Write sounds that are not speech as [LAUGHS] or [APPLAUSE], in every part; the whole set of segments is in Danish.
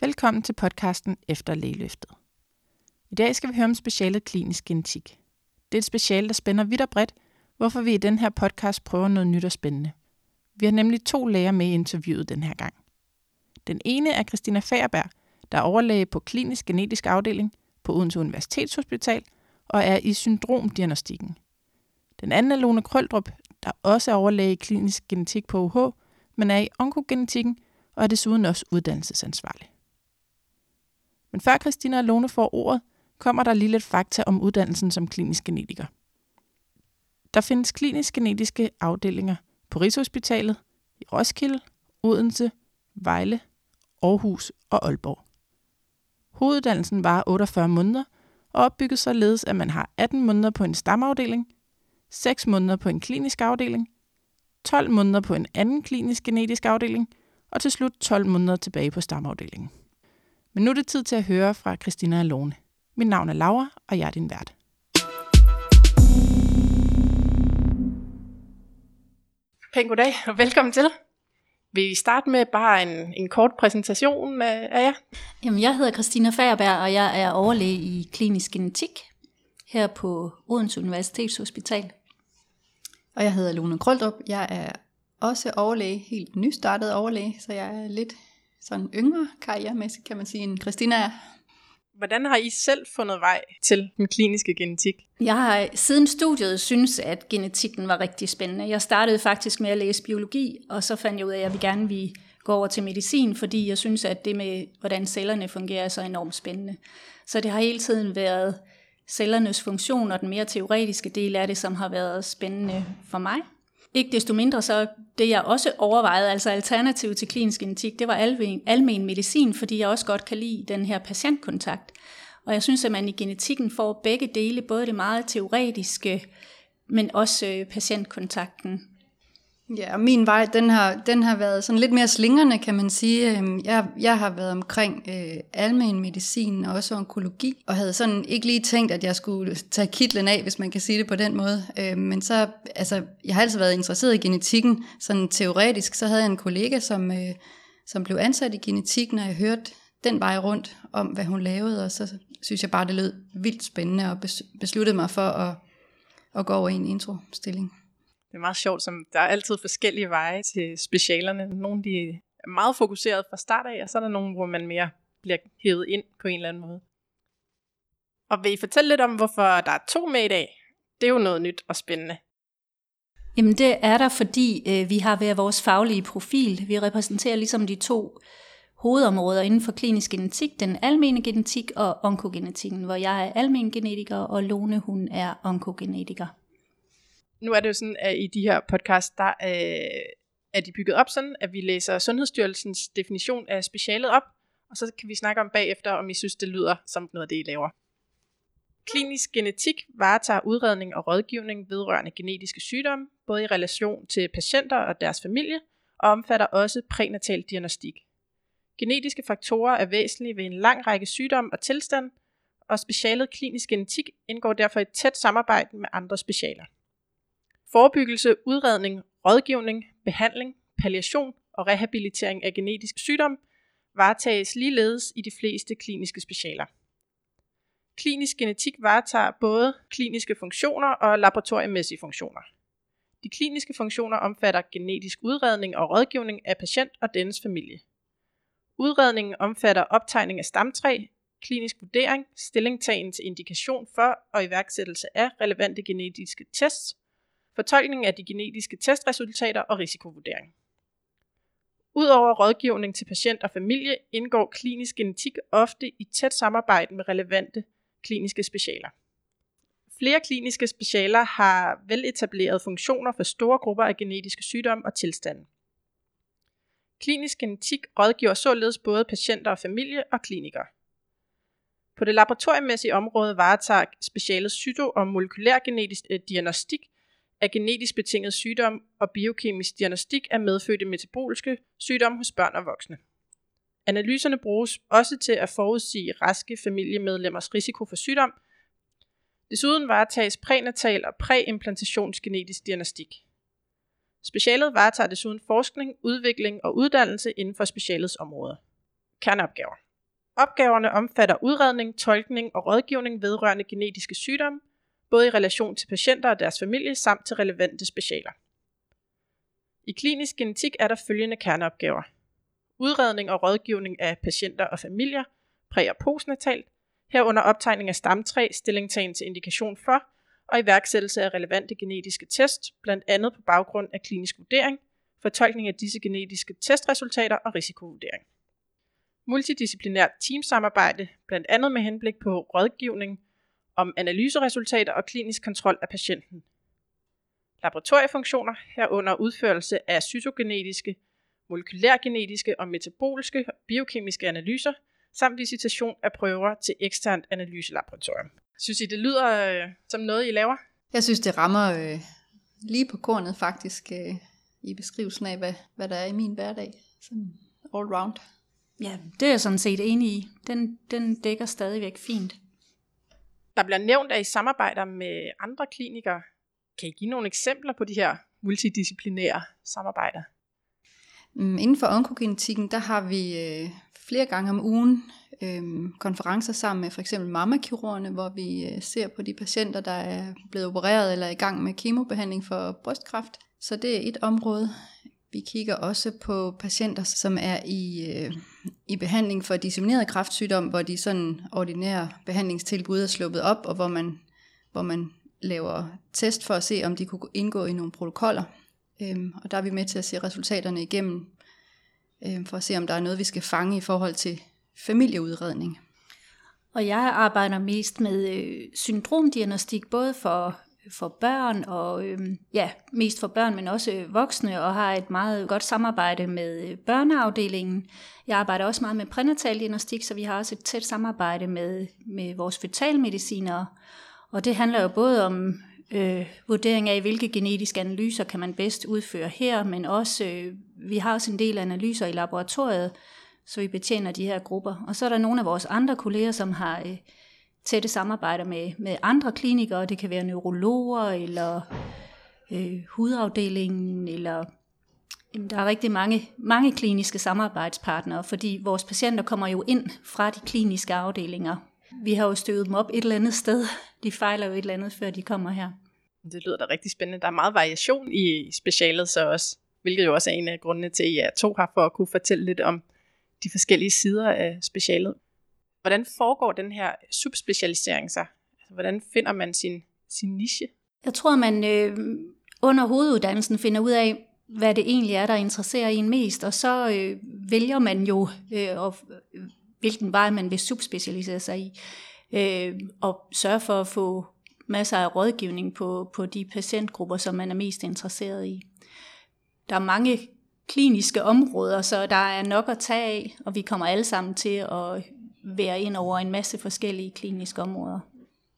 Velkommen til podcasten Efter lægeløftet. I dag skal vi høre om specialet klinisk genetik. Det er et speciale, der spænder vidt og bredt, hvorfor vi i den her podcast prøver noget nyt og spændende. Vi har nemlig to læger med i interviewet den her gang. Den ene er Christina Færberg, der er overlæge på klinisk genetisk afdeling på Odense Universitetshospital og er i syndromdiagnostikken. Den anden er Lone Krøldrup, der også er overlæge i klinisk genetik på UH, men er i onkogenetikken og er desuden også uddannelsesansvarlig. Men før Christina og Lone får ordet, kommer der lige lidt fakta om uddannelsen som klinisk genetiker. Der findes klinisk genetiske afdelinger på Rigshospitalet, i Roskilde, Odense, Vejle, Aarhus og Aalborg. Hoveduddannelsen var 48 måneder og opbygget således, at man har 18 måneder på en stamafdeling, 6 måneder på en klinisk afdeling, 12 måneder på en anden klinisk genetisk afdeling og til slut 12 måneder tilbage på stamafdelingen. Men nu er det tid til at høre fra Christina Alone. Mit navn er Laura, og jeg er din vært. Pæn goddag, og velkommen til. Vil I starte med bare en, en kort præsentation af, af jer? Jamen, jeg hedder Christina Fagerberg, og jeg er overlæge i klinisk genetik her på Odense Universitetshospital. Og jeg hedder Lone Krøldrup. Jeg er også overlæge, helt nystartet overlæge, så jeg er lidt sådan yngre karrieremæssigt, kan man sige, end Christina er. Hvordan har I selv fundet vej til den kliniske genetik? Jeg har siden studiet synes, at genetikken var rigtig spændende. Jeg startede faktisk med at læse biologi, og så fandt jeg ud af, at jeg vil gerne vil gå over til medicin, fordi jeg synes, at det med, hvordan cellerne fungerer, er så enormt spændende. Så det har hele tiden været cellernes funktion og den mere teoretiske del af det, som har været spændende for mig. Ikke desto mindre så det jeg også overvejede, altså alternativ til klinisk genetik, det var almen, almen medicin, fordi jeg også godt kan lide den her patientkontakt. Og jeg synes, at man i genetikken får begge dele, både det meget teoretiske, men også øh, patientkontakten. Ja, og min vej, den har, den har været sådan lidt mere slingerne, kan man sige. Øhm, jeg, jeg har været omkring øh, almen medicin og også onkologi, og havde sådan ikke lige tænkt, at jeg skulle tage kitlen af, hvis man kan sige det på den måde. Øh, men så, altså, jeg har altid været interesseret i genetikken, sådan teoretisk. Så havde jeg en kollega, som, øh, som blev ansat i genetik, når jeg hørte den vej rundt om, hvad hun lavede, og så synes jeg bare, det lød vildt spændende, og besluttede mig for at, at gå over i en introstilling. Det er meget sjovt, som der er altid forskellige veje til specialerne. Nogle de er meget fokuseret fra start af, og så er der nogle, hvor man mere bliver hævet ind på en eller anden måde. Og vil I fortælle lidt om, hvorfor der er to med i dag? Det er jo noget nyt og spændende. Jamen det er der, fordi øh, vi har hver vores faglige profil. Vi repræsenterer ligesom de to hovedområder inden for klinisk genetik, den almene genetik og onkogenetikken, hvor jeg er almen genetiker, og Lone hun er onkogenetiker nu er det jo sådan, at i de her podcasts, der øh, er de bygget op sådan, at vi læser Sundhedsstyrelsens definition af specialet op, og så kan vi snakke om bagefter, om I synes, det lyder som noget af det, I laver. Klinisk genetik varetager udredning og rådgivning vedrørende genetiske sygdomme, både i relation til patienter og deres familie, og omfatter også prænatal diagnostik. Genetiske faktorer er væsentlige ved en lang række sygdomme og tilstand, og specialet klinisk genetik indgår derfor i et tæt samarbejde med andre specialer. Forebyggelse, udredning, rådgivning, behandling, palliation og rehabilitering af genetisk sygdom varetages ligeledes i de fleste kliniske specialer. Klinisk genetik varetager både kliniske funktioner og laboratoriemæssige funktioner. De kliniske funktioner omfatter genetisk udredning og rådgivning af patient og dennes familie. Udredningen omfatter optegning af stamtræ, klinisk vurdering, stillingtagen til indikation for og iværksættelse af relevante genetiske tests fortolkning af de genetiske testresultater og risikovurdering. Udover rådgivning til patient og familie indgår klinisk genetik ofte i tæt samarbejde med relevante kliniske specialer. Flere kliniske specialer har veletablerede funktioner for store grupper af genetiske sygdomme og tilstande. Klinisk genetik rådgiver således både patienter og familie og klinikere. På det laboratoriemæssige område varetager specialet cyto- og molekylærgenetisk øh, diagnostik af genetisk betinget sygdom og biokemisk diagnostik af medfødte metaboliske sygdomme hos børn og voksne. Analyserne bruges også til at forudsige raske familiemedlemmers risiko for sygdom. Desuden varetages prænatal og præimplantationsgenetisk diagnostik. Specialet varetager desuden forskning, udvikling og uddannelse inden for specialets områder. Kerneopgaver. Opgaverne omfatter udredning, tolkning og rådgivning vedrørende genetiske sygdomme, både i relation til patienter og deres familie samt til relevante specialer. I klinisk genetik er der følgende kerneopgaver. Udredning og rådgivning af patienter og familier, præ- og postnatalt, herunder optegning af stamtræ, stillingtagen til indikation for og iværksættelse af relevante genetiske test, blandt andet på baggrund af klinisk vurdering, fortolkning af disse genetiske testresultater og risikovurdering. Multidisciplinært teamsamarbejde, blandt andet med henblik på rådgivning om analyseresultater og klinisk kontrol af patienten. Laboratoriefunktioner herunder udførelse af cytogenetiske, molekylærgenetiske og metaboliske og biokemiske analyser, samt visitation af prøver til eksternt analyselaboratorium. Synes I, det lyder øh, som noget, I laver? Jeg synes, det rammer øh, lige på kornet faktisk øh, i beskrivelsen af, hvad, hvad der er i min hverdag. Sådan all round. Ja, det er jeg sådan set enig i. Den, den dækker stadigvæk fint. Der bliver nævnt, at I samarbejder med andre klinikere. Kan I give nogle eksempler på de her multidisciplinære samarbejder? Mm, Inden for onkogenetikken, der har vi øh, flere gange om ugen øh, konferencer sammen med for eksempel mammakirurgerne, hvor vi øh, ser på de patienter, der er blevet opereret eller er i gang med kemobehandling for brystkræft. Så det er et område. Vi kigger også på patienter, som er i, øh, i behandling for dissemineret kræftsygdom, hvor de sådan ordinære behandlingstilbud er sluppet op, og hvor man, hvor man laver test for at se, om de kunne indgå i nogle protokoller. Øhm, og der er vi med til at se resultaterne igennem, øhm, for at se, om der er noget, vi skal fange i forhold til familieudredning. Og jeg arbejder mest med øh, syndromdiagnostik, både for, for børn og øh, ja, mest for børn, men også øh, voksne, og har et meget godt samarbejde med øh, børneafdelingen. Jeg arbejder også meget med prænatal diagnostik, så vi har også et tæt samarbejde med, med vores fetalmedicinere. Og det handler jo både om øh, vurdering af, hvilke genetiske analyser kan man bedst udføre her, men også, øh, vi har også en del analyser i laboratoriet, så vi betjener de her grupper. Og så er der nogle af vores andre kolleger, som har øh, tætte samarbejder med, med andre klinikere. Det kan være neurologer, eller øh, hudafdelingen, eller jamen, der er rigtig mange, mange kliniske samarbejdspartnere, fordi vores patienter kommer jo ind fra de kliniske afdelinger. Vi har jo støvet dem op et eller andet sted. De fejler jo et eller andet, før de kommer her. Det lyder da rigtig spændende. Der er meget variation i specialet så også, hvilket jo også er en af grundene til, at I er to har for at kunne fortælle lidt om de forskellige sider af specialet. Hvordan foregår den her subspecialisering så? Altså, hvordan finder man sin, sin niche? Jeg tror, man øh, under hoveduddannelsen finder ud af, hvad det egentlig er, der interesserer en mest, og så øh, vælger man jo, øh, og, øh, hvilken vej man vil subspecialisere sig i, øh, og sørge for at få masser af rådgivning på, på de patientgrupper, som man er mest interesseret i. Der er mange kliniske områder, så der er nok at tage af, og vi kommer alle sammen til at være ind over en masse forskellige kliniske områder.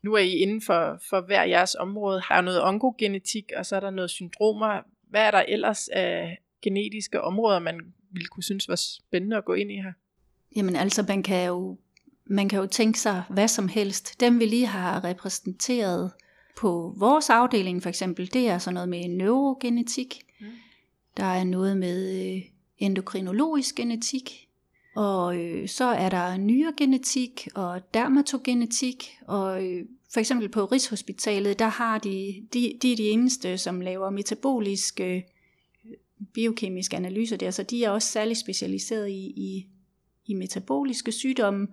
Nu er I inden for, for hver jeres område. Er noget onkogenetik, og så er der noget syndromer. Hvad er der ellers af genetiske områder, man ville kunne synes var spændende at gå ind i her? Jamen altså, man kan jo, man kan jo tænke sig hvad som helst. Dem vi lige har repræsenteret på vores afdeling for eksempel, det er sådan noget med neurogenetik. Mm. Der er noget med øh, endokrinologisk genetik, og øh, så er der nyregenetik og dermatogenetik, og øh, for eksempel på Rigshospitalet, der har de, de, de er de eneste, som laver metaboliske øh, biokemiske analyser der, så de er også særligt specialiseret i, i, i metaboliske sygdomme.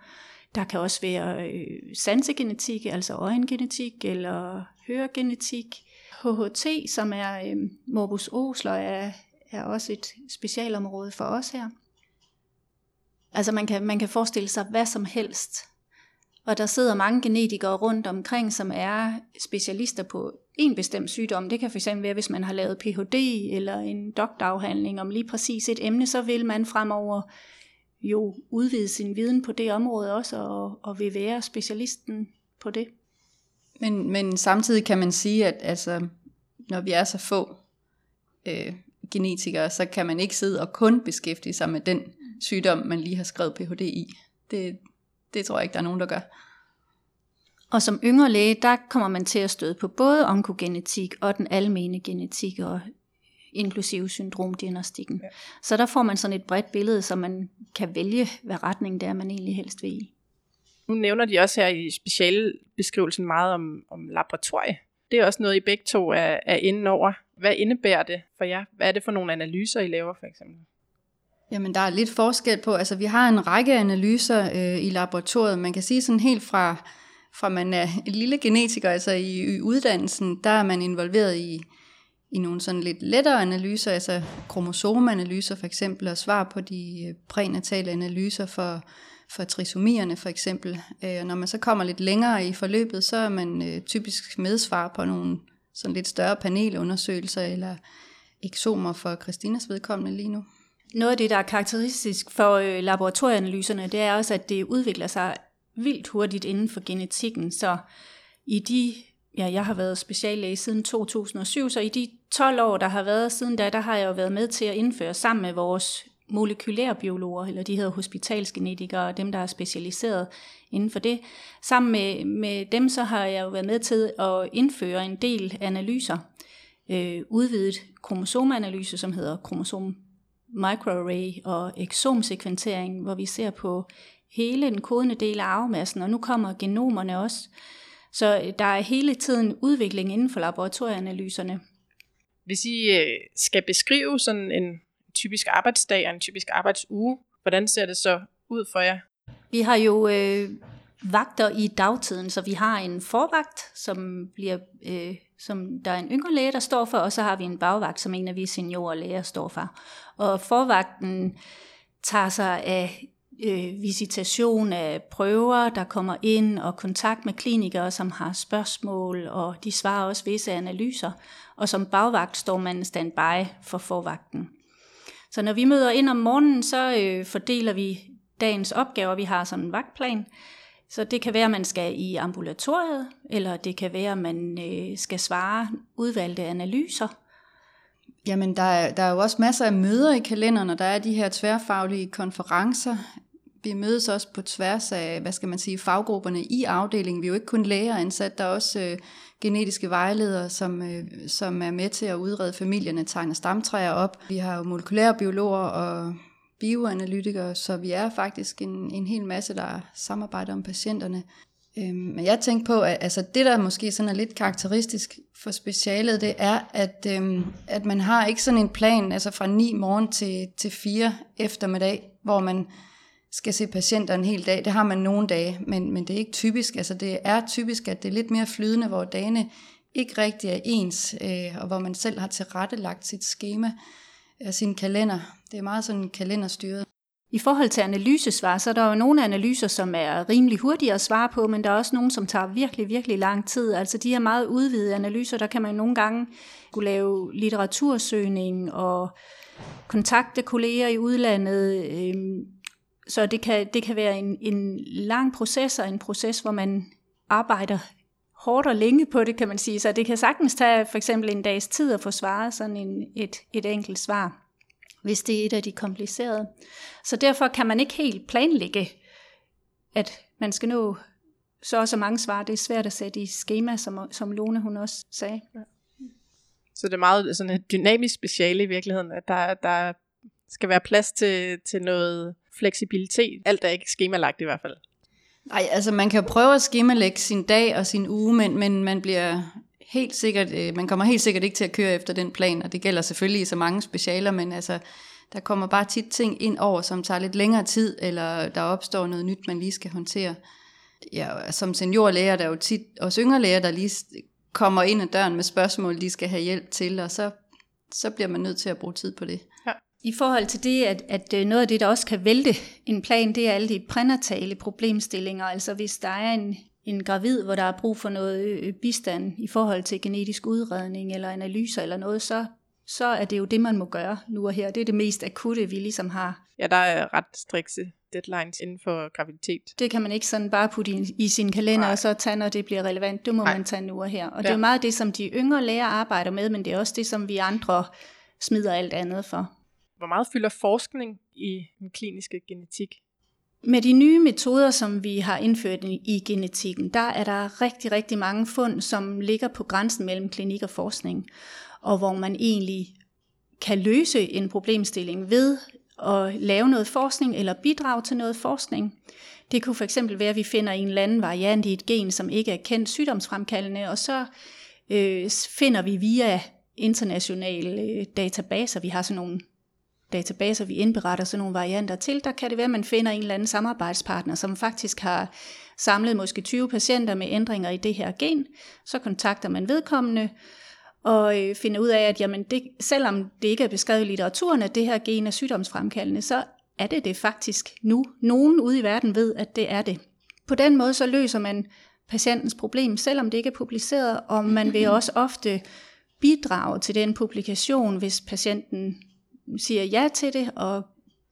Der kan også være øh, sansegenetik, altså øjengenetik eller høregenetik. HHT, som er øh, morbus Osler, er, er også et specialområde for os her. Altså man kan, man kan forestille sig hvad som helst. Og der sidder mange genetikere rundt omkring, som er specialister på en bestemt sygdom. Det kan fx være, hvis man har lavet Ph.D. eller en doktorafhandling om lige præcis et emne, så vil man fremover jo udvide sin viden på det område også, og, og vil være specialisten på det. Men, men samtidig kan man sige, at altså, når vi er så få øh, genetikere, så kan man ikke sidde og kun beskæftige sig med den sygdom, man lige har skrevet Ph.D. i. Det, det tror jeg ikke, der er nogen, der gør. Og som yngre læge, der kommer man til at støde på både onkogenetik og den almene genetik. Og inklusive syndromdiagnostikken. Ja. Så der får man sådan et bredt billede, så man kan vælge, hvad retning det er, man egentlig helst vil i. Nu nævner de også her i specialbeskrivelsen meget om, om laboratorie. Det er også noget, I begge to er, er inde over. Hvad indebærer det for jer? Hvad er det for nogle analyser, I laver for eksempel? Jamen, der er lidt forskel på, altså vi har en række analyser øh, i laboratoriet. Man kan sige sådan helt fra, fra man er en lille genetiker, altså i, i uddannelsen, der er man involveret i, i nogle sådan lidt lettere analyser, altså kromosomanalyser for eksempel, og svar på de øh, prænatale analyser for, for trisomierne for eksempel. Øh, når man så kommer lidt længere i forløbet, så er man øh, typisk medsvar på nogle sådan lidt større panelundersøgelser, eller eksomer for Christinas vedkommende lige nu. Noget af det, der er karakteristisk for øh, laboratorieanalyserne, det er også, at det udvikler sig vildt hurtigt inden for genetikken. Så i de, ja, jeg har været speciallæge siden 2007, så i de 12 år, der har været siden da, der har jeg jo været med til at indføre sammen med vores molekylærbiologer, eller de hedder hospitalsgenetikere, dem der er specialiseret inden for det. Sammen med, med dem så har jeg jo været med til at indføre en del analyser. Øh, udvidet kromosomanalyse, som hedder kromosom microarray og exomsekventering, hvor vi ser på hele den kodende del af arvemassen, og nu kommer genomerne også. Så der er hele tiden udvikling inden for laboratorieanalyserne. Hvis I øh, skal beskrive sådan en typisk arbejdsdag og en typisk arbejdsuge, hvordan ser det så ud for jer? Vi har jo øh, vagter i dagtiden, så vi har en forvagt, som bliver øh, som der er en yngre læge, der står for, og så har vi en bagvagt, som en af vi seniorer læger står for. Og forvagten tager sig af øh, visitation af prøver, der kommer ind, og kontakt med klinikere, som har spørgsmål, og de svarer også visse analyser. Og som bagvagt står man standby for forvagten. Så når vi møder ind om morgenen, så øh, fordeler vi dagens opgaver. Vi har sådan en vagtplan, så det kan være, at man skal i ambulatoriet, eller det kan være, at man øh, skal svare udvalgte analyser. Jamen, der er, der er jo også masser af møder i kalenderen, og der er de her tværfaglige konferencer. Vi mødes også på tværs af, hvad skal man sige, faggrupperne i afdelingen. Vi er jo ikke kun læger ansat, der er også øh, genetiske vejledere, som, øh, som er med til at udrede familierne, tegne stamtræer op. Vi har jo molekylære biologer og bioanalytikere, så vi er faktisk en, en hel masse, der samarbejder om patienterne. Øhm, men jeg tænkte på, at altså det, der måske sådan er lidt karakteristisk for specialet, det er, at, øhm, at man har ikke sådan en plan, altså fra 9 morgen til, til 4 eftermiddag, hvor man skal se patienter en hel dag. Det har man nogle dage, men, men det er ikke typisk. Altså det er typisk, at det er lidt mere flydende, hvor dagene ikke rigtig er ens, øh, og hvor man selv har tilrettelagt sit schema af sin kalender. Det er meget sådan kalenderstyret. I forhold til analysesvar, så er der jo nogle analyser, som er rimelig hurtige at svare på, men der er også nogle, som tager virkelig, virkelig lang tid. Altså de her meget udvidede analyser, der kan man nogle gange kunne lave litteratursøgning og kontakte kolleger i udlandet. Øhm, så det kan, det kan være en, en lang proces, og en proces, hvor man arbejder hårdt og længe på det, kan man sige. Så det kan sagtens tage for eksempel en dags tid at få svaret sådan en, et, et enkelt svar hvis det er et af de komplicerede. Så derfor kan man ikke helt planlægge, at man skal nå så og så mange svar. Det er svært at sætte i schema, som, som Lone hun også sagde. Så det er meget sådan et dynamisk speciale i virkeligheden, at der, der skal være plads til, til noget fleksibilitet. Alt er ikke skemalagt i hvert fald. Nej, altså man kan prøve at skemalægge sin dag og sin uge, men, men man bliver helt sikkert, øh, man kommer helt sikkert ikke til at køre efter den plan, og det gælder selvfølgelig i så mange specialer, men altså, der kommer bare tit ting ind over, som tager lidt længere tid, eller der opstår noget nyt, man lige skal håndtere. Ja, som seniorlæger, der er jo tit også yngre læger, der lige kommer ind ad døren med spørgsmål, de skal have hjælp til, og så, så bliver man nødt til at bruge tid på det. I forhold til det, at, at øh, noget af det, der også kan vælte en plan, det er alle de prænatale problemstillinger. Altså hvis der er en, en gravid, hvor der er brug for noget bistand i forhold til genetisk udredning eller analyser eller noget, så, så er det jo det, man må gøre nu og her. Det er det mest akutte, vi ligesom har. Ja, der er ret strikse deadlines inden for graviditet. Det kan man ikke sådan bare putte i, i sin kalender, Nej. og så tage, når det bliver relevant. Det må Nej. man tage nu og her. Og ja. det er meget det, som de yngre læger arbejder med, men det er også det, som vi andre smider alt andet for. Hvor meget fylder forskning i den kliniske genetik? Med de nye metoder, som vi har indført i genetikken, der er der rigtig, rigtig mange fund, som ligger på grænsen mellem klinik og forskning, og hvor man egentlig kan løse en problemstilling ved at lave noget forskning eller bidrage til noget forskning. Det kunne for eksempel være, at vi finder en eller anden variant i et gen, som ikke er kendt sygdomsfremkaldende, og så øh, finder vi via internationale øh, databaser, vi har sådan nogle databaser, vi indberetter sådan nogle varianter til, der kan det være, at man finder en eller anden samarbejdspartner, som faktisk har samlet måske 20 patienter med ændringer i det her gen. Så kontakter man vedkommende og øh, finder ud af, at jamen det, selvom det ikke er beskrevet i litteraturen, at det her gen er sygdomsfremkaldende, så er det det faktisk nu. Nogen ude i verden ved, at det er det. På den måde så løser man patientens problem, selvom det ikke er publiceret, og man vil også ofte bidrage til den publikation, hvis patienten siger ja til det, og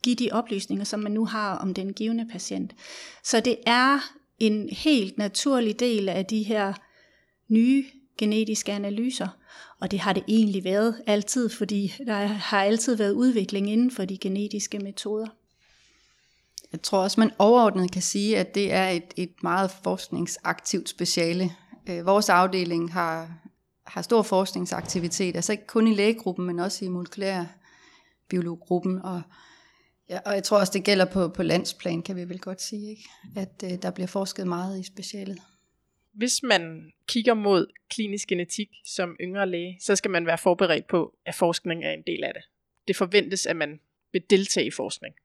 give de oplysninger, som man nu har om den givende patient. Så det er en helt naturlig del af de her nye genetiske analyser, og det har det egentlig været altid, fordi der har altid været udvikling inden for de genetiske metoder. Jeg tror også, man overordnet kan sige, at det er et, et meget forskningsaktivt speciale. Øh, vores afdeling har, har stor forskningsaktivitet, altså ikke kun i lægegruppen, men også i molekylær biologgruppen. Og, ja, og jeg tror også, det gælder på, på landsplan, kan vi vel godt sige, ikke? at øh, der bliver forsket meget i specialet. Hvis man kigger mod klinisk genetik som yngre læge, så skal man være forberedt på, at forskning er en del af det. Det forventes, at man vil deltage i forskning.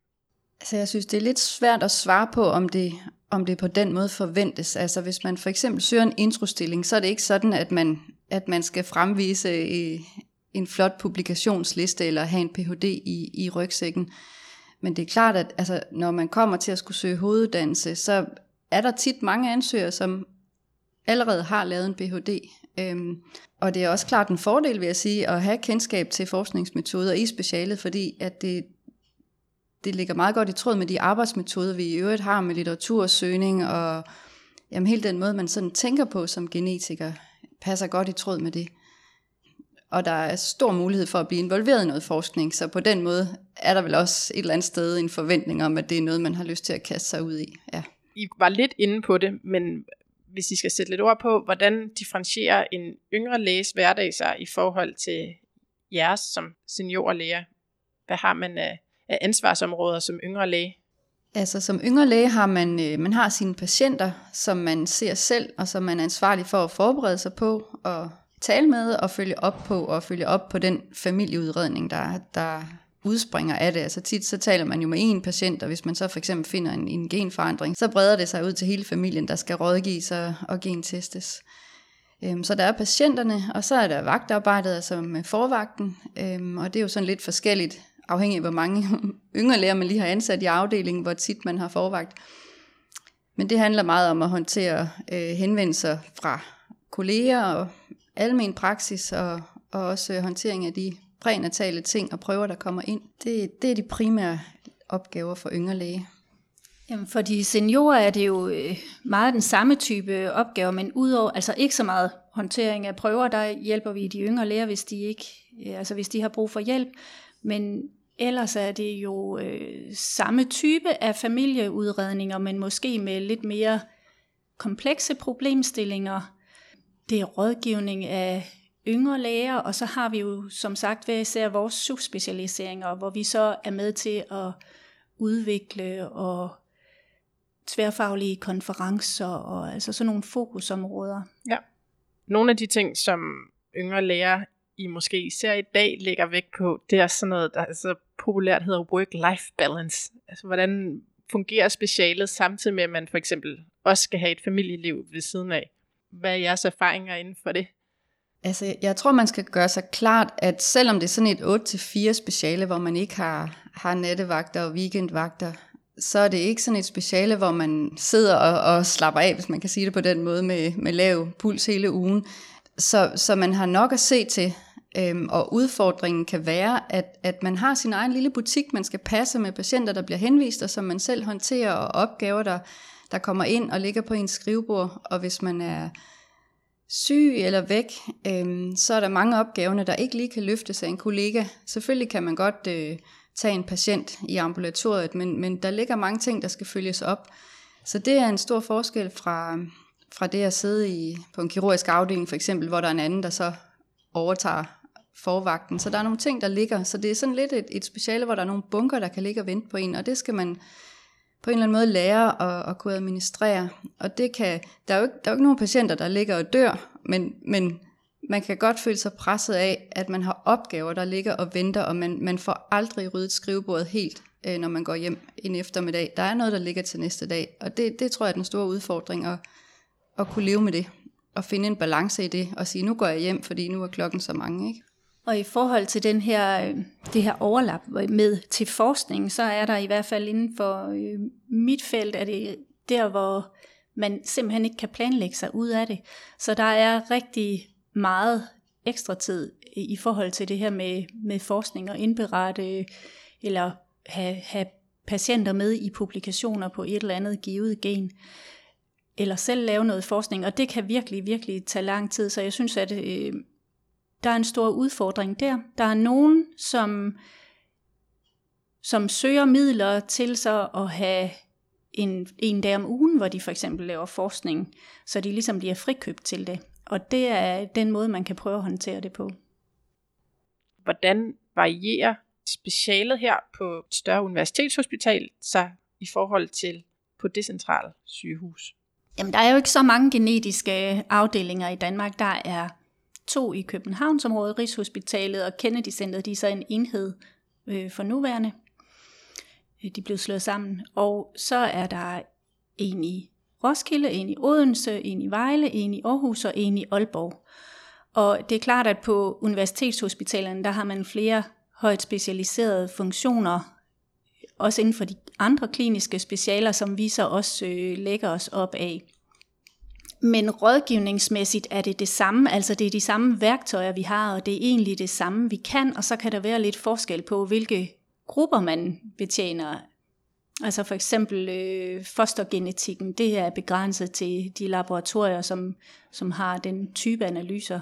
Altså jeg synes, det er lidt svært at svare på, om det, om det på den måde forventes. Altså hvis man for eksempel søger en introstilling, så er det ikke sådan, at man, at man skal fremvise en flot publikationsliste eller have en Ph.D. i, i rygsækken. Men det er klart, at altså, når man kommer til at skulle søge hoveduddannelse, så er der tit mange ansøgere, som allerede har lavet en Ph.D. Øhm, og det er også klart en fordel, vil jeg sige, at have kendskab til forskningsmetoder i specialet, fordi at det, det ligger meget godt i tråd med de arbejdsmetoder, vi i øvrigt har med litteratursøgning, og jamen, hele den måde, man sådan tænker på som genetiker, passer godt i tråd med det. Og der er stor mulighed for at blive involveret i noget forskning, så på den måde er der vel også et eller andet sted en forventning om, at det er noget, man har lyst til at kaste sig ud i. Ja. I var lidt inde på det, men hvis I skal sætte lidt ord på, hvordan differentierer en yngre læges hverdag sig i forhold til jeres som seniorlæger? Hvad har man af, ansvarsområder som yngre læge? Altså som yngre læge har man, øh, man har sine patienter, som man ser selv, og som man er ansvarlig for at forberede sig på, og tale med og følge op på, og følge op på den familieudredning, der, der udspringer af det. Altså tit så taler man jo med en patient, og hvis man så for eksempel finder en, en genforandring, så breder det sig ud til hele familien, der skal rådgives og, og gentestes. Øhm, så der er patienterne, og så er der vagtarbejdet, altså med forvagten, øhm, og det er jo sådan lidt forskelligt, afhængig af hvor mange [LAUGHS] yngre læger man lige har ansat i afdelingen, hvor tit man har forvagt. Men det handler meget om at håndtere øh, henvendelser fra kolleger og almen praksis, og, og også håndtering af de prænatale ting og prøver, der kommer ind. Det, det er de primære opgaver for yngre læge. Jamen for de seniorer er det jo øh, meget den samme type opgaver, men udover, altså ikke så meget håndtering af prøver, der hjælper vi de yngre læger, hvis de ikke, øh, altså hvis de har brug for hjælp, men ellers er det jo øh, samme type af familieudredninger, men måske med lidt mere komplekse problemstillinger. Det er rådgivning af yngre læger, og så har vi jo som sagt hver især vores subspecialiseringer, hvor vi så er med til at udvikle og tværfaglige konferencer og altså sådan nogle fokusområder. Ja. Nogle af de ting, som yngre læger i måske især i dag lægger vægt på, det er sådan noget, der så populært hedder work-life balance. Altså hvordan fungerer specialet samtidig med, at man for eksempel også skal have et familieliv ved siden af. Hvad er jeres erfaringer inden for det? Altså, jeg tror, man skal gøre sig klart, at selvom det er sådan et 8-4 speciale, hvor man ikke har, har nattevagter og weekendvagter, så er det ikke sådan et speciale, hvor man sidder og, og slapper af, hvis man kan sige det på den måde, med, med lav puls hele ugen. Så, så man har nok at se til, øhm, og udfordringen kan være, at, at man har sin egen lille butik, man skal passe med patienter, der bliver henvist, og som man selv håndterer, og opgaver, der, der kommer ind og ligger på ens skrivebord. Og hvis man er syg eller væk, øh, så er der mange opgaverne, der ikke lige kan løftes af en kollega. Selvfølgelig kan man godt øh, tage en patient i ambulatoriet, men, men der ligger mange ting, der skal følges op. Så det er en stor forskel fra, fra det at sidde i, på en kirurgisk afdeling for eksempel, hvor der er en anden, der så overtager forvagten. Så der er nogle ting, der ligger. Så det er sådan lidt et, et speciale, hvor der er nogle bunker, der kan ligge og vente på en, og det skal man på en eller anden måde lære at, at kunne administrere. Og det kan, der er jo ikke, der er jo ikke nogen patienter, der ligger og dør, men, men man kan godt føle sig presset af, at man har opgaver, der ligger og venter, og man, man får aldrig ryddet skrivebordet helt, øh, når man går hjem en eftermiddag. Der er noget, der ligger til næste dag, og det, det tror jeg er den store udfordring, at, at kunne leve med det, og finde en balance i det, og sige, nu går jeg hjem, fordi nu er klokken så mange. Ikke? Og i forhold til den her, øh, det her overlap med til forskning, så er der i hvert fald inden for øh, mit felt, er det der, hvor man simpelthen ikke kan planlægge sig ud af det. Så der er rigtig meget ekstra tid i forhold til det her med, med forskning og indberette, eller have, have patienter med i publikationer på et eller andet givet gen, eller selv lave noget forskning, og det kan virkelig, virkelig tage lang tid, så jeg synes, at øh, der er en stor udfordring der. Der er nogen, som, som søger midler til så at have en, en dag om ugen, hvor de for eksempel laver forskning, så de ligesom bliver frikøbt til det. Og det er den måde, man kan prøve at håndtere det på. Hvordan varierer specialet her på et større universitetshospital sig i forhold til på decentral sygehus? Jamen, der er jo ikke så mange genetiske afdelinger i Danmark. Der er to i Københavnsområdet, Rigshospitalet og Kennedy Center, de er så en enhed øh, for nuværende. Øh, de blev slået sammen. Og så er der en i Roskilde, en i Odense, en i Vejle, en i Aarhus og en i Aalborg. Og det er klart, at på universitetshospitalerne, der har man flere højt specialiserede funktioner, også inden for de andre kliniske specialer, som vi så også øh, lægger os op af. Men rådgivningsmæssigt er det det samme, altså det er de samme værktøjer, vi har, og det er egentlig det samme, vi kan, og så kan der være lidt forskel på, hvilke grupper man betjener. Altså for eksempel øh, fostergenetikken, det er begrænset til de laboratorier, som, som har den type analyser.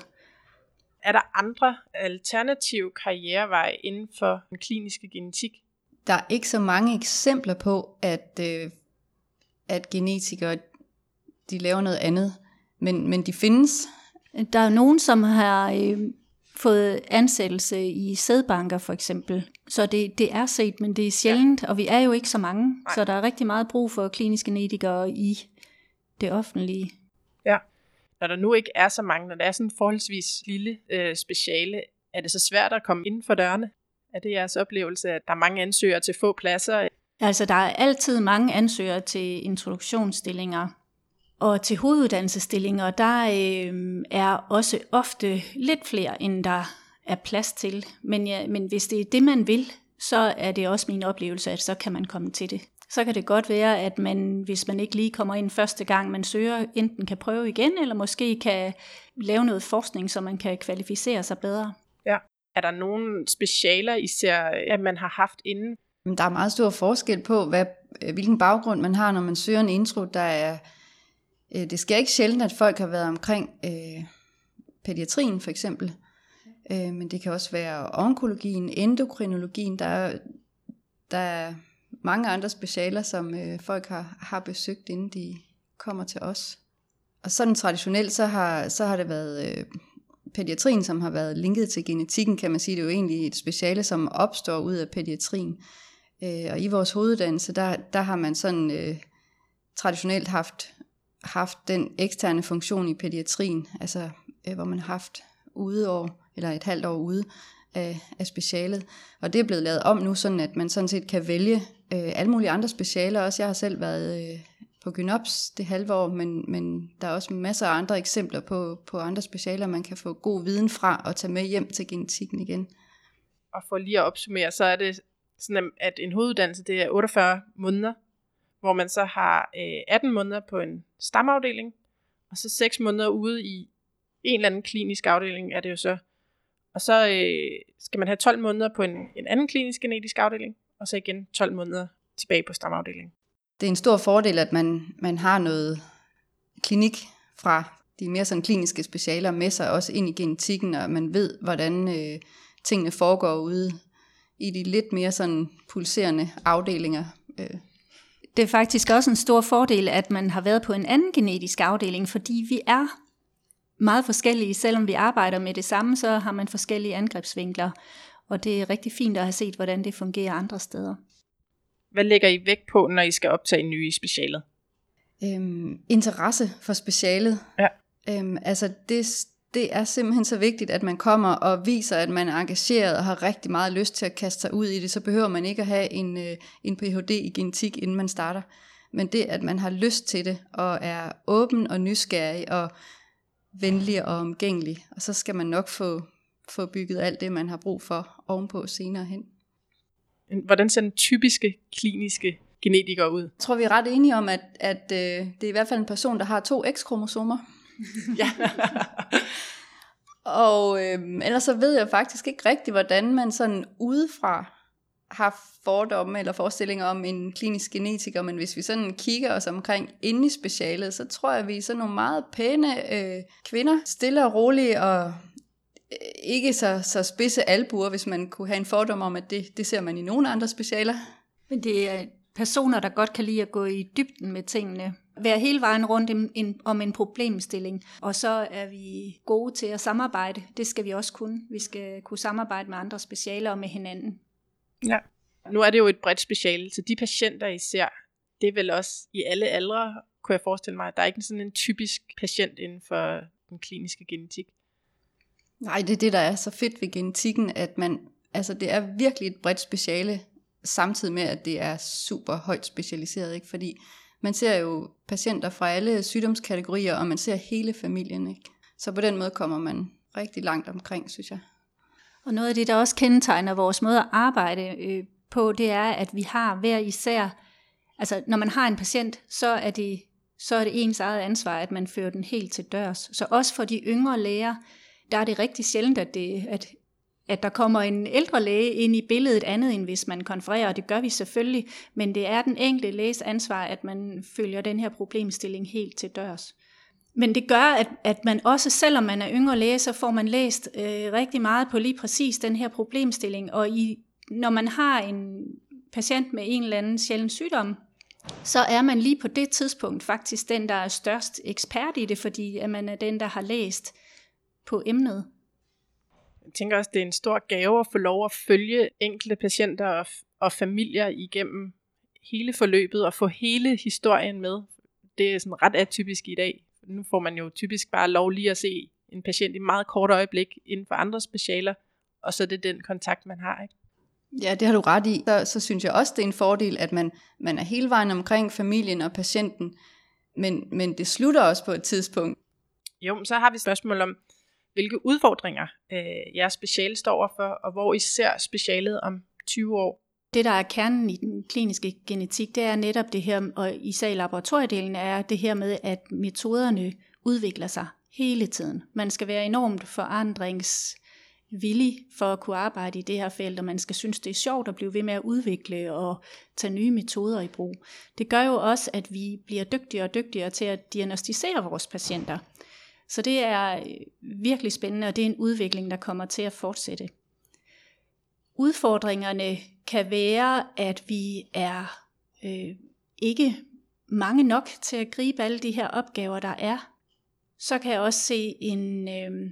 Er der andre alternative karriereveje inden for den kliniske genetik? Der er ikke så mange eksempler på, at, øh, at genetikere de laver noget andet, men, men de findes. Der er nogen, som har øh, fået ansættelse i sædbanker for eksempel, så det, det er set, men det er sjældent, ja. og vi er jo ikke så mange, Nej. så der er rigtig meget brug for kliniske genetikere i det offentlige. Ja, når der nu ikke er så mange, når det er sådan forholdsvis lille øh, speciale, er det så svært at komme inden for dørene? Er det jeres oplevelse, at der er mange ansøgere til få pladser? Altså, der er altid mange ansøgere til introduktionsstillinger, og til hoveduddannelsesstillinger, der øh, er også ofte lidt flere, end der er plads til. Men, ja, men hvis det er det, man vil, så er det også min oplevelse, at så kan man komme til det. Så kan det godt være, at man, hvis man ikke lige kommer ind første gang, man søger, enten kan prøve igen, eller måske kan lave noget forskning, så man kan kvalificere sig bedre. Ja. Er der nogle specialer, især at man har haft inden? Der er meget stor forskel på, hvad, hvilken baggrund man har, når man søger en intro, der er Øh, det sker ikke sjældent, at folk har været omkring øh, pædiatrien for eksempel, øh, men det kan også være onkologien, endokrinologien, der er, der er mange andre specialer, som øh, folk har, har besøgt, inden de kommer til os. Og sådan traditionelt, så har, så har det været øh, pædiatrien, som har været linket til genetikken, kan man sige. Det er jo egentlig et speciale, som opstår ud af pædiatrien. Øh, og i vores hoveduddannelse, der, der har man sådan øh, traditionelt haft haft den eksterne funktion i pædiatrien, altså øh, hvor man har haft udeår, eller et halvt år ude af, af specialet. Og det er blevet lavet om nu, sådan at man sådan set kan vælge øh, alle mulige andre specialer også. Jeg har selv været øh, på Gynops det halve år, men, men der er også masser af andre eksempler på, på andre specialer, man kan få god viden fra og tage med hjem til genetikken igen. Og for lige at opsummere, så er det sådan, at en hoveduddannelse det er 48 måneder, hvor man så har øh, 18 måneder på en stamafdeling, og så 6 måneder ude i en eller anden klinisk afdeling er det jo så. Og så øh, skal man have 12 måneder på en, en anden klinisk genetisk afdeling, og så igen 12 måneder tilbage på stamafdelingen. Det er en stor fordel, at man, man har noget klinik fra de mere sådan kliniske specialer med sig også ind i genetikken, og man ved, hvordan øh, tingene foregår ude i de lidt mere sådan pulserende afdelinger. Øh, det er faktisk også en stor fordel, at man har været på en anden genetisk afdeling, fordi vi er meget forskellige. Selvom vi arbejder med det samme, så har man forskellige angrebsvinkler. Og det er rigtig fint at have set, hvordan det fungerer andre steder. Hvad lægger I vægt på, når I skal optage nye i specialet? Øhm, interesse for specialet. Ja. Øhm, altså det, det er simpelthen så vigtigt, at man kommer og viser, at man er engageret og har rigtig meget lyst til at kaste sig ud i det. Så behøver man ikke at have en, øh, en Ph.D. i genetik, inden man starter. Men det, at man har lyst til det, og er åben og nysgerrig og venlig og omgængelig. Og så skal man nok få, få bygget alt det, man har brug for ovenpå senere hen. Hvordan ser den typiske kliniske genetiker ud? Jeg tror, vi er ret enige om, at, at øh, det er i hvert fald en person, der har to X-kromosomer ja. og øh, ellers så ved jeg faktisk ikke rigtigt, hvordan man sådan udefra har fordomme eller forestillinger om en klinisk genetiker, men hvis vi sådan kigger os omkring inde i specialet, så tror jeg, at vi er sådan nogle meget pæne øh, kvinder, stille og rolige og øh, ikke så, så spidse albuer, hvis man kunne have en fordom om, at det, det ser man i nogle andre specialer. Men det er personer, der godt kan lide at gå i dybden med tingene. Være hele vejen rundt en, en, om en problemstilling. Og så er vi gode til at samarbejde. Det skal vi også kunne. Vi skal kunne samarbejde med andre specialer og med hinanden. Ja. Nu er det jo et bredt speciale, så de patienter, I ser, det er vel også i alle aldre, kunne jeg forestille mig. Der er ikke sådan en typisk patient inden for den kliniske genetik. Nej, det er det, der er så fedt ved genetikken, at man, altså det er virkelig et bredt speciale, samtidig med, at det er super højt specialiseret, ikke? fordi man ser jo patienter fra alle sygdomskategorier, og man ser hele familien. Ikke? Så på den måde kommer man rigtig langt omkring, synes jeg. Og noget af det, der også kendetegner vores måde at arbejde øh, på, det er, at vi har hver især, altså når man har en patient, så er det, så er det ens eget ansvar, at man fører den helt til dørs. Så også for de yngre læger, der er det rigtig sjældent, at, det, at, at der kommer en ældre læge ind i billedet andet, end hvis man konfererer, og det gør vi selvfølgelig, men det er den enkelte læges ansvar, at man følger den her problemstilling helt til dørs. Men det gør, at, at man også, selvom man er yngre læge, så får man læst øh, rigtig meget på lige præcis den her problemstilling. Og i, når man har en patient med en eller anden sjælden sygdom, så er man lige på det tidspunkt faktisk den, der er størst ekspert i det, fordi at man er den, der har læst på emnet. Jeg tænker også, det er en stor gave at få lov at følge enkelte patienter og, og familier igennem hele forløbet og få hele historien med. Det er sådan ret atypisk i dag nu får man jo typisk bare lov lige at se en patient i meget kort øjeblik inden for andre specialer, og så er det den kontakt, man har. Ikke? Ja, det har du ret i. Så, så synes jeg også, det er en fordel, at man, man er hele vejen omkring familien og patienten, men, men det slutter også på et tidspunkt. Jo, så har vi spørgsmål om, hvilke udfordringer øh, jeres speciale står overfor, og hvor I ser specialet om 20 år. Det, der er kernen i den kliniske genetik, det er netop det her, og især i laboratoriedelen er det her med, at metoderne udvikler sig hele tiden. Man skal være enormt forandringsvillig for at kunne arbejde i det her felt, og man skal synes, det er sjovt at blive ved med at udvikle og tage nye metoder i brug. Det gør jo også, at vi bliver dygtigere og dygtigere til at diagnostisere vores patienter. Så det er øh, virkelig spændende, og det er en udvikling, der kommer til at fortsætte. Udfordringerne kan være, at vi er øh, ikke mange nok til at gribe alle de her opgaver, der er. Så kan jeg også se en, øh,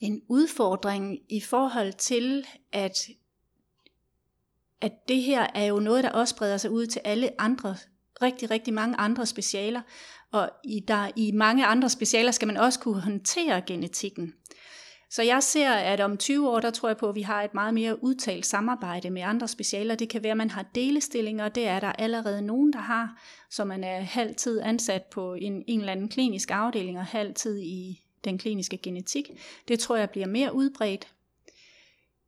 en udfordring i forhold til, at, at det her er jo noget, der også breder sig ud til alle andre, rigtig, rigtig mange andre specialer. Og i, der, i mange andre specialer skal man også kunne håndtere genetikken. Så jeg ser, at om 20 år, der tror jeg på, at vi har et meget mere udtalt samarbejde med andre specialer. Det kan være, at man har delestillinger, det er der allerede nogen, der har, så man er halvtid ansat på en, en eller anden klinisk afdeling og halvtid i den kliniske genetik. Det tror jeg bliver mere udbredt.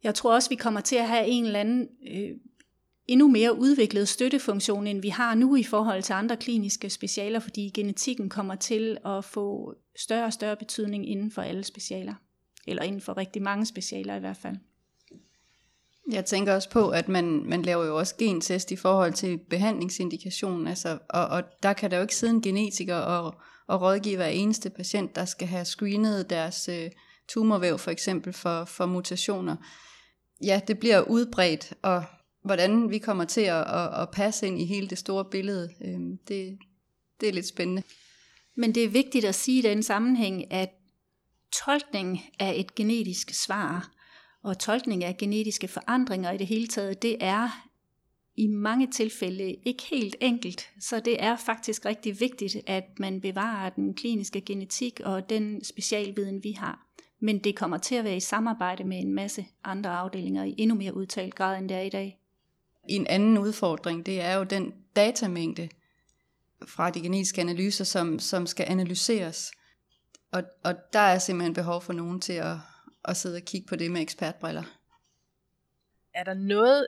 Jeg tror også, vi kommer til at have en eller anden øh, endnu mere udviklet støttefunktion, end vi har nu i forhold til andre kliniske specialer, fordi genetikken kommer til at få større og større betydning inden for alle specialer eller inden for rigtig mange specialer i hvert fald. Jeg tænker også på, at man, man laver jo også gentest i forhold til behandlingsindikationen, altså, og, og der kan der jo ikke sidde en genetiker og, og rådgive hver eneste patient, der skal have screenet deres øh, tumorvæv for eksempel for, for mutationer. Ja, det bliver udbredt, og hvordan vi kommer til at, at, at passe ind i hele det store billede, øh, det, det er lidt spændende. Men det er vigtigt at sige i den sammenhæng, at tolkning af et genetisk svar og tolkning af genetiske forandringer i det hele taget, det er i mange tilfælde ikke helt enkelt, så det er faktisk rigtig vigtigt, at man bevarer den kliniske genetik og den specialviden, vi har. Men det kommer til at være i samarbejde med en masse andre afdelinger i endnu mere udtalt grad, end det er i dag. En anden udfordring, det er jo den datamængde fra de genetiske analyser, som, som skal analyseres. Og, og der er simpelthen behov for nogen til at, at sidde og kigge på det med ekspertbriller. Er der noget,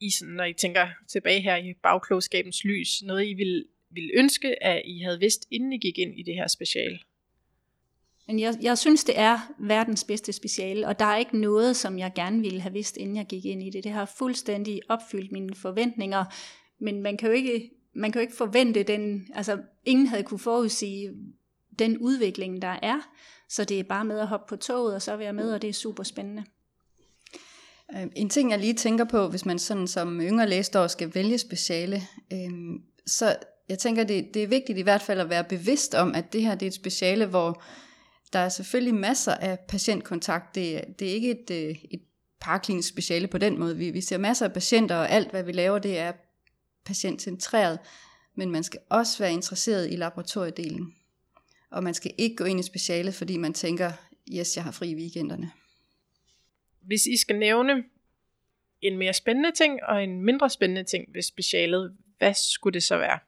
I, sådan, når I tænker tilbage her i bagklogskabens lys, noget I ville, ville ønske, at I havde vidst, inden I gik ind i det her special? Men jeg, jeg synes, det er verdens bedste speciale, og der er ikke noget, som jeg gerne ville have vidst, inden jeg gik ind i det. Det har fuldstændig opfyldt mine forventninger, men man kan jo ikke, man kan jo ikke forvente den, altså ingen havde kunne forudsige den udvikling, der er, så det er bare med at hoppe på toget, og så være med, og det er super spændende. Øhm, en ting, jeg lige tænker på, hvis man sådan som yngre læsdår skal vælge speciale, øh, så jeg tænker, det, det er vigtigt i hvert fald at være bevidst om, at det her det er et speciale, hvor der er selvfølgelig masser af patientkontakt. Det, det er ikke et, øh, et paraklinisk speciale på den måde. Vi, vi ser masser af patienter, og alt hvad vi laver, det er patientcentreret. Men man skal også være interesseret i laboratoriedelen. Og man skal ikke gå ind i specialet, fordi man tænker, yes, jeg har fri i weekenderne. Hvis I skal nævne en mere spændende ting og en mindre spændende ting ved specialet, hvad skulle det så være?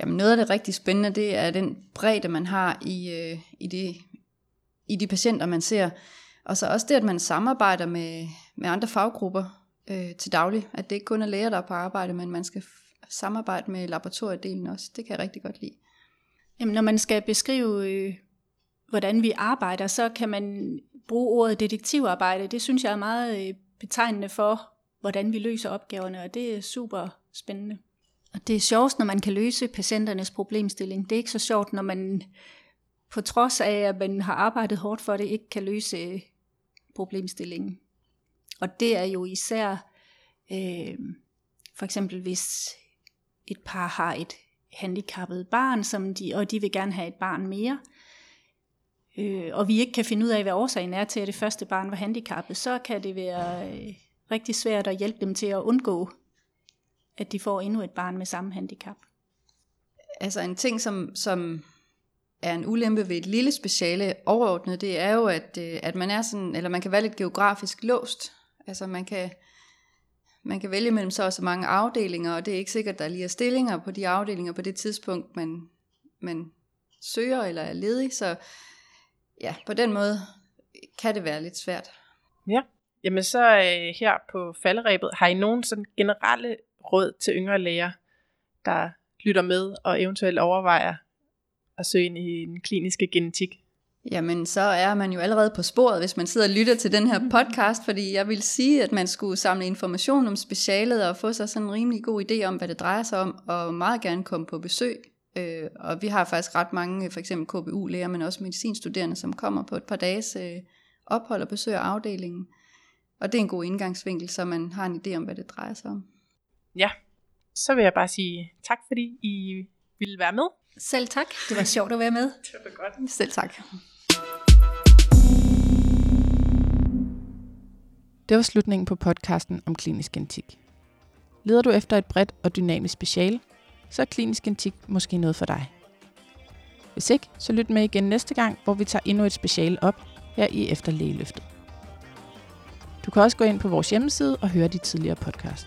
Jamen noget af det rigtig spændende, det er den bredde, man har i, øh, i, det, i de patienter, man ser. Og så også det, at man samarbejder med, med andre faggrupper øh, til daglig. At det ikke kun er læger, der er på arbejde, men man skal samarbejde med laboratoriedelen også. Det kan jeg rigtig godt lide. Jamen, når man skal beskrive, øh, hvordan vi arbejder, så kan man bruge ordet detektivarbejde. Det synes jeg er meget øh, betegnende for, hvordan vi løser opgaverne, og det er super spændende. Og det er sjovt, når man kan løse patienternes problemstilling. Det er ikke så sjovt, når man på trods af, at man har arbejdet hårdt for det, ikke kan løse øh, problemstillingen. Og det er jo især, øh, for eksempel hvis et par har et handicappet barn, som de, og de vil gerne have et barn mere, øh, og vi ikke kan finde ud af, hvad årsagen er til, at det første barn var handicappet, så kan det være øh, rigtig svært at hjælpe dem til at undgå at de får endnu et barn med samme handicap. Altså en ting, som, som er en ulempe ved et lille speciale overordnet, det er jo, at, øh, at man er sådan, eller man kan være lidt geografisk låst. Altså man kan, man kan vælge mellem så og så mange afdelinger, og det er ikke sikkert, at der lige er stillinger på de afdelinger på det tidspunkt, man, man søger eller er ledig. Så ja, på den måde kan det være lidt svært. Ja, jamen så øh, her på falderæbet, har I nogen sådan generelle råd til yngre læger, der lytter med og eventuelt overvejer at søge ind i den kliniske genetik? Jamen, så er man jo allerede på sporet, hvis man sidder og lytter til den her podcast, fordi jeg vil sige, at man skulle samle information om specialet og få sig sådan en rimelig god idé om, hvad det drejer sig om, og meget gerne komme på besøg. Øh, og vi har faktisk ret mange, for eksempel KBU-læger, men også medicinstuderende, som kommer på et par dages øh, ophold og besøger afdelingen. Og det er en god indgangsvinkel, så man har en idé om, hvad det drejer sig om ja, så vil jeg bare sige tak, fordi I ville være med. Selv tak. Det var sjovt at være med. [LAUGHS] det var godt. Selv tak. Det var slutningen på podcasten om klinisk genetik. Leder du efter et bredt og dynamisk special, så er klinisk genetik måske noget for dig. Hvis ikke, så lyt med igen næste gang, hvor vi tager endnu et special op her i Efterlægeløftet. Du kan også gå ind på vores hjemmeside og høre de tidligere podcast.